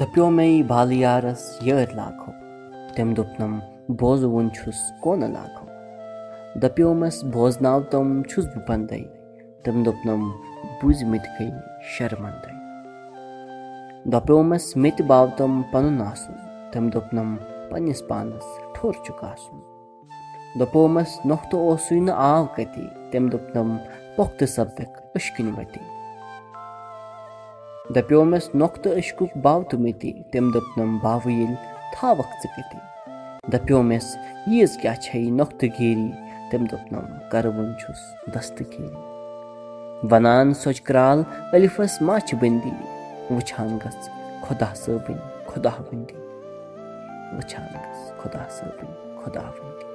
دَپیو مےٚ یی بالہٕ یارَس یٲرۍ لاگہو تٔمۍ دوٚپنَم بوزٕ وُنہِ چھُس کونہٕ لاگہو دَپیومَس بوزناو تِم چھُس بہٕ پَندَے تٔمۍ دوٚپنَم بوٗزمٕتۍ گٔے شرمَندَے۔ دَپیومَس مےٚ تہِ باو تِم پَنُن آسُن تٔمۍ دوٚپنَم پنٛنِس پانَس ٹھوٚر چھُکھ آسُن۔ دوٚپومَس نۄختہٕ اوسُے نہٕ آو کَتے تٔمۍ دوٚپنَم پۄختہٕ سَپدَکھ أشکٕنۍ وَتے دَپیومَس نۄختہٕ أشکُک باو تہٕ مےٚ تٔمۍ دوٚپنَم باوٕ ییٚلہِ تھاوَکھ ژٕ کَتے دَپیومَس ییٖژ کیٛاہ چھےٚ یہِ نۄختہٕ گیٖری تٔمۍ دوٚپنَم کَرٕ وۄنۍ چھُس دَستہٕ گیٖری وَنان سۄچہِ کرٛال ألِفَس ما چھِ بٔنٛدی وٕچھان گٔژھ خۄدا صٲبٕنۍ خۄدا بٔنٛدی وٕچھان خۄدا صٲبٕنۍ خۄدا بٔنٛدی